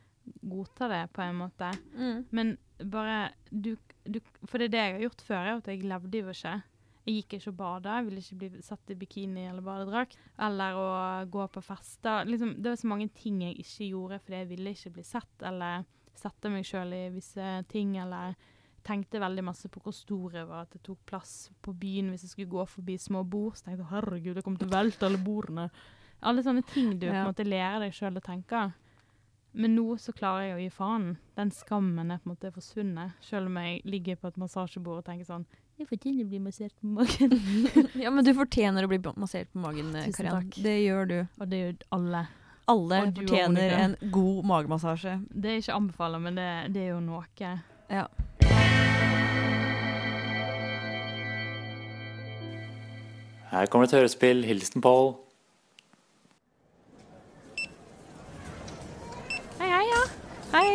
godtar det, på en måte. Mm. Men bare du, du, For det er det jeg har gjort før, er at jeg levde jo ikke. Jeg gikk ikke og bada, jeg ville ikke bli satt i bikini eller badedrakt. Eller å gå på fester. Liksom, det var så mange ting jeg ikke gjorde fordi jeg ville ikke bli sett, eller sette meg sjøl i visse ting, eller tenkte veldig masse på hvor stor jeg var, at det tok plass på byen hvis jeg skulle gå forbi små bord. Så tenkte jeg herregud, det kommer til å velte alle bordene. Alle sånne ting du på en måte lærer deg sjøl å tenke. Men nå så klarer jeg å gi faen. Den skammen er på en måte forsvunnet. Selv om jeg ligger på et massasjebord og tenker sånn Jeg fortjener å bli massert på magen. ja, men du fortjener å bli massert på magen, takk. Det gjør du. Og det gjør alle. Alle fortjener en god magemassasje. Det er ikke anbefalt, men det, det er jo noe. Ja. Her kommer et hørespill. Hilsen Pål. Hei, hei, ja. Hei.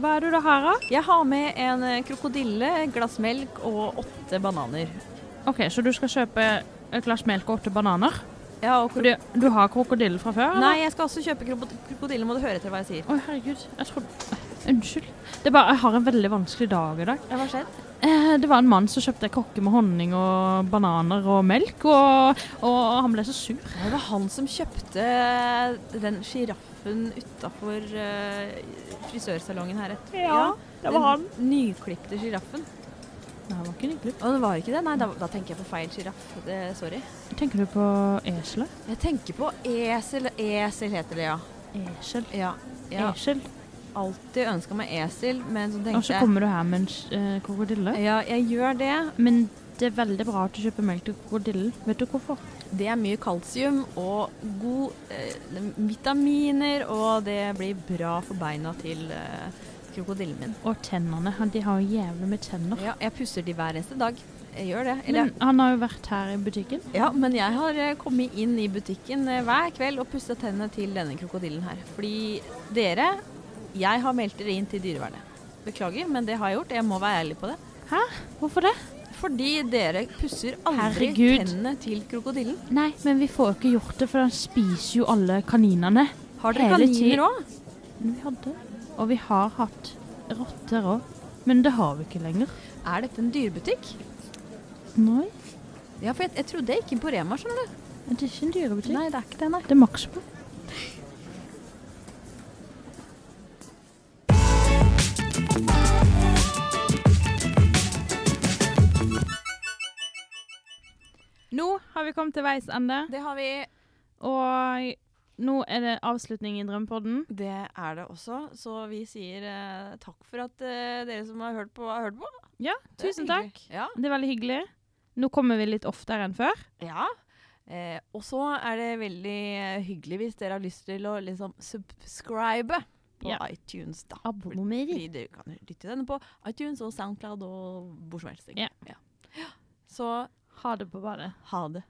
Hva er det du har, da? Jeg har med en eh, krokodille, et glass melk og åtte bananer. OK, så du skal kjøpe et glass melk og åtte bananer? Ja, og Fordi du har krokodille fra før? eller? Nei, jeg skal også kjøpe krokodille. Må du høre etter hva jeg sier. Oi, herregud. Jeg trodde Unnskyld. Det er bare, Jeg har en veldig vanskelig dag i dag. Hva skjedde? Eh, det var en mann som kjøpte kokke med honning og bananer og melk, og, og han ble så sur. Det var han som kjøpte den sjiraffen utafor frisørsalongen her. et- det den Nyklipte sjiraffen. Nei, det var ikke en Å, det var ikke det? Nei, da, da tenker jeg på feil sjiraff. Sorry. Tenker du på eselet? Jeg tenker på esel. Esel heter det, ja. Esel. Ja. ja. Esel. alltid ønska meg esel, men så Og så kommer du her med en eh, krokodille. Ja, jeg gjør det. Men det er veldig bra at du kjøper melk til krokodillen. Vet du hvorfor? Det er mye kalsium og god eh, vitaminer, og det blir bra for beina til eh, krokodillen min. Og tennene. De har jo jævlig med tenner. Ja, jeg pusser de hver eneste dag. Jeg gjør det. Eller, Men han har jo vært her i butikken. ja, men jeg har eh, kommet inn i butikken eh, hver kveld og pussa tennene til denne krokodillen her. Fordi dere Jeg har meldt dere inn til dyrevernet. Beklager, men det har jeg gjort. Jeg må være ærlig på det. Hæ? Hvorfor det? Fordi dere pusser aldri Herregud. tennene til krokodillen. Nei, men vi får jo ikke gjort det, for han spiser jo alle kaninene. Har dere Hele kaniner òg? Vi hadde. Og vi har hatt rotter òg. Men det har vi ikke lenger. Er dette en dyrebutikk? Nei, Ja, for jeg, jeg trodde jeg gikk inn på Rema, skjønner du. det er ikke en dyrebutikk. Nei, det er ikke det, nei. Det er Maxbo. Nå har vi kommet til veis ende, Det har vi. og nå er det avslutning i Drømmepodden. Det er det også. Så vi sier eh, takk for at eh, dere som har hørt på, har hørt på. Ja, Det er tusen hyggelig. takk. Ja. Det er veldig hyggelig. Nå kommer vi litt oftere enn før. ja. Eh, og så er det veldig eh, hyggelig hvis dere har lyst til å liksom subscribe på Ja. iTunes, da. Abonner. Fordi dere kan lytte denne på iTunes og Soundcloud og hvor som helst. Ja. Ja. Så Ha det på badet. ha det.